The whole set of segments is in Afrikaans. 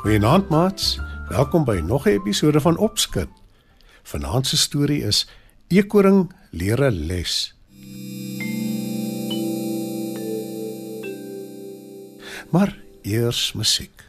Goeienaand maats. Welkom by nog 'n episode van Opskud. Vanaand se storie is Eekoring leer 'n les. Maar eers musiek.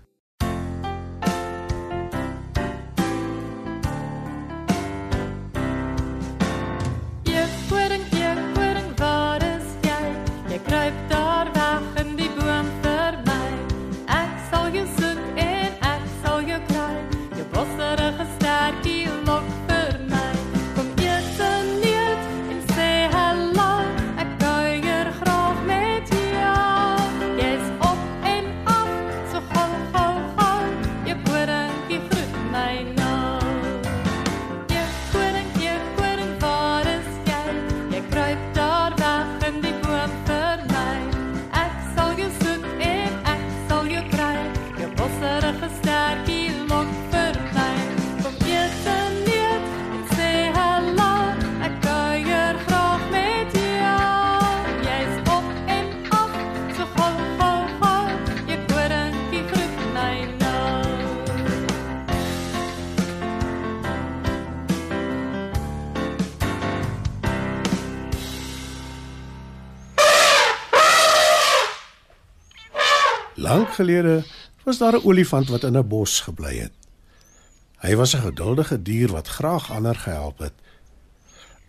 Lank gelede was daar 'n olifant wat in 'n bos gebly het. Hy was 'n geduldige dier wat graag ander gehelp het.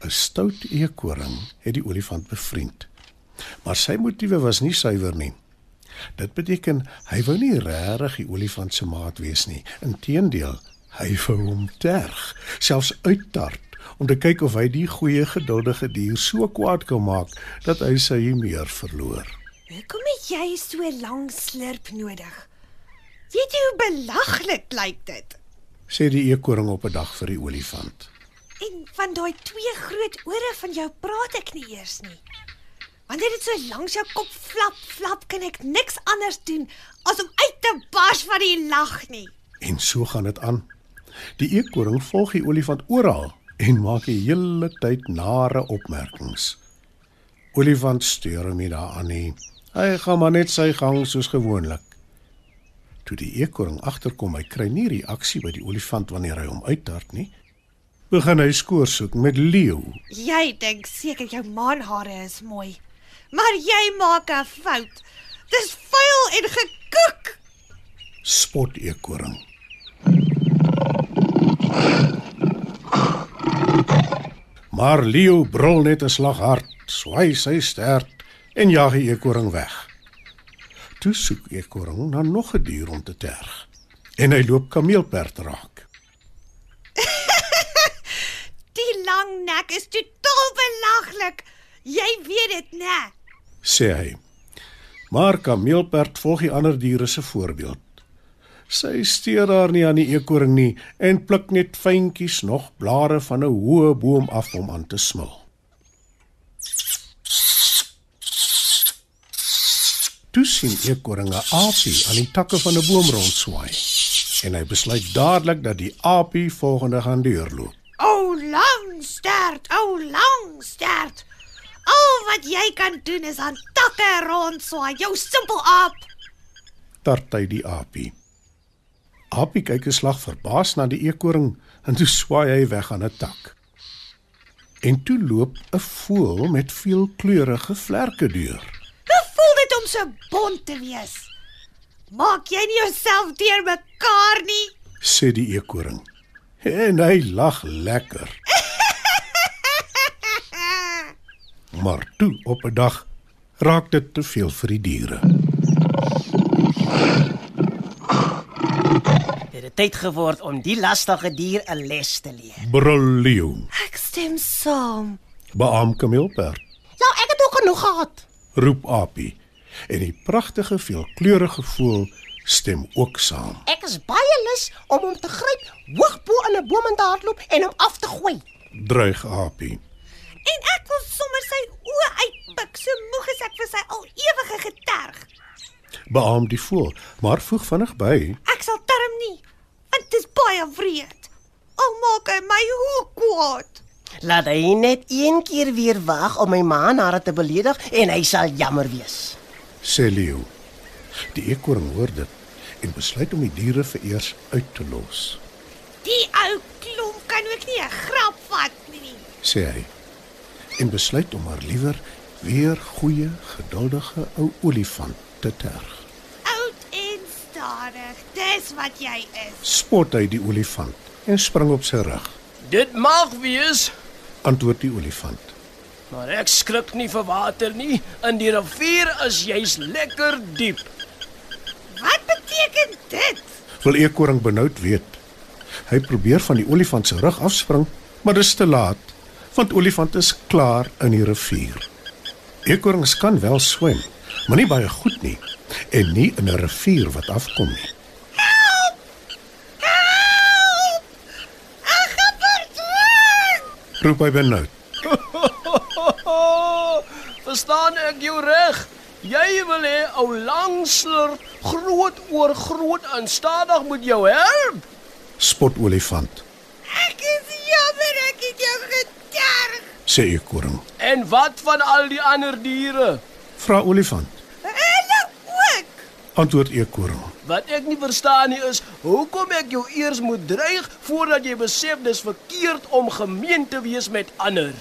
'n Stout eekoring het die olifant bevriend. Maar sy motiewe was nie suiwer nie. Dit beteken hy wou nie regtig die olifant se maat wees nie. Inteendeel, hy wou hom terg, selfs uittart om te kyk of hy die goeie geduldige dier so kwaad kan maak dat hy sy meer verloor. Hoekom het jy so lank slurp nodig? Weet jy hoe belaglik lyk dit? sê die eekoring op 'n dag vir die olifant. En van daai twee groot ore van jou praat ek nie eers nie. Wanneer dit so langs jou kop flap, flap, kan ek niks anders doen as om uit te bars van die lag nie. En so gaan dit aan. Die eekoring volg die olifant oral en maak die hele tyd nare opmerkings. Olifant steur hom nie daaraan nie. Hy gaan maar net sy gang soos gewoonlik. Toe die eekoring agterkom, hy kry nie reaksie by die olifant wanneer hy hom uitdart nie. Begin hy skoor soek met leeu. Jy dink seker jou maanhare is mooi. Maar jy maak 'n fout. Dis vuil en gekook. Spot eekoring. Maar leeu brul net 'n slag hard, swai sy stert en jag die eekoring weg. Toe soek eekoring na nog 'n dier om te terg. En hy loop kameelperd raak. Die lang nek is totaal belaglik. Jy weet dit, né? sê hy. Maar kameelperd volg die ander diere se voorbeeld. Sy steur haar nie aan die eekoring nie en pluk net fyntjies nog blare van 'n hoë boom af om aan te smil. Toe sien eekoring 'n aapie aan die takke van 'n boom rondswaai en hy besluit dadelik dat die aapie volgende gaan deurloop. O lang stert, o lang stert. Al wat jy kan doen is aan takke rondswaai, jou simpel aap. tart hy die aapie. Aapie kyk 'n slag verbaas na die eekoring en toe swaai hy weg aan 'n tak. En toe loop 'n voël met veelkleurige vlerke deur. Om so bont te wees? Maak jy nie jouself deurmekaar nie? sê die eekoring. En hy lag lekker. Maar toe op 'n dag raak dit te veel vir die diere. Dit het tyd geword om die lastige dier 'n les te leer. Brul leeu. Ek stem saam. Beam kameelperd. Ja, ek het ook genoeg gehad. Roep Apie. En die pragtige veelkleurige voël stem ook saam. Ek is baie lus om hom te gryp, hoog bo in 'n boom en te hardloop en hom af te gooi. Dreig Apie. En ek wil sommer sy oë uitpik. So moeg is ek vir sy al ewige geterg. Beam die voël, maar voeg vinnig by. Ek sal term nie, want dit is baie wreed. Al maak hy my hoe kwaad. Laat hy net een keer weer waag om my ma na te beledig en hy sal jammer wees. Sê leeu. Die eekhoorn hoor dit en besluit om die diere vereers uit te los, Die ou klomp kan ook nie 'n grap vat nie. sê hy. En besluit om maar liewer weer goeie, geduldige ou olifant te terg. Oud en stadig, dis wat jy is. Spot hy die olifant en spring op sy rug. Dit mag wees, Antwoord die olifant. Maar ek skrik nie vir water nie. In die rivier is jy's lekker diep. Wat beteken dit? Wil eekhoorn benoud weet. Hy probeer van die olifant se rug afspring, maar dis te laat, want olifant is klaar in die rivier. Eekhoorns kan wel swem, maar nie baie goed nie en nie in 'n rivier wat afkom nie. Help! Ek gaan verdwyn. Roep hy benoud. Verstaan ek jou reg? Jy wil hê ou langslur groot oor groot en stadig moet jou help. Spot olifant, Ek is jammer ek het jou geterg. sê eekhoorn. En wat van al die ander diere? Vra olifant. Hulle ook. Antwoord eekhoorn. Wat ek nie verstaan nie is hoekom ek jou eers moet dreig voordat jy besef dis verkeerd om gemeen te wees met ander.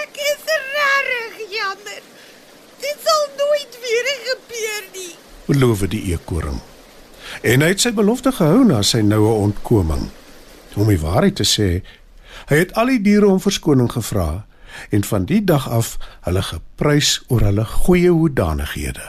Ek is regtig jammer. Dit sal nooit weer gebeur nie. Beloof die eekhoorn. En hy het sy belofte gehou na sy noue ontkoming. Om die waarheid te sê, hy het al die diere om verskoning gevra en van die dag af hulle geprys oor hulle goeie hoedanighede.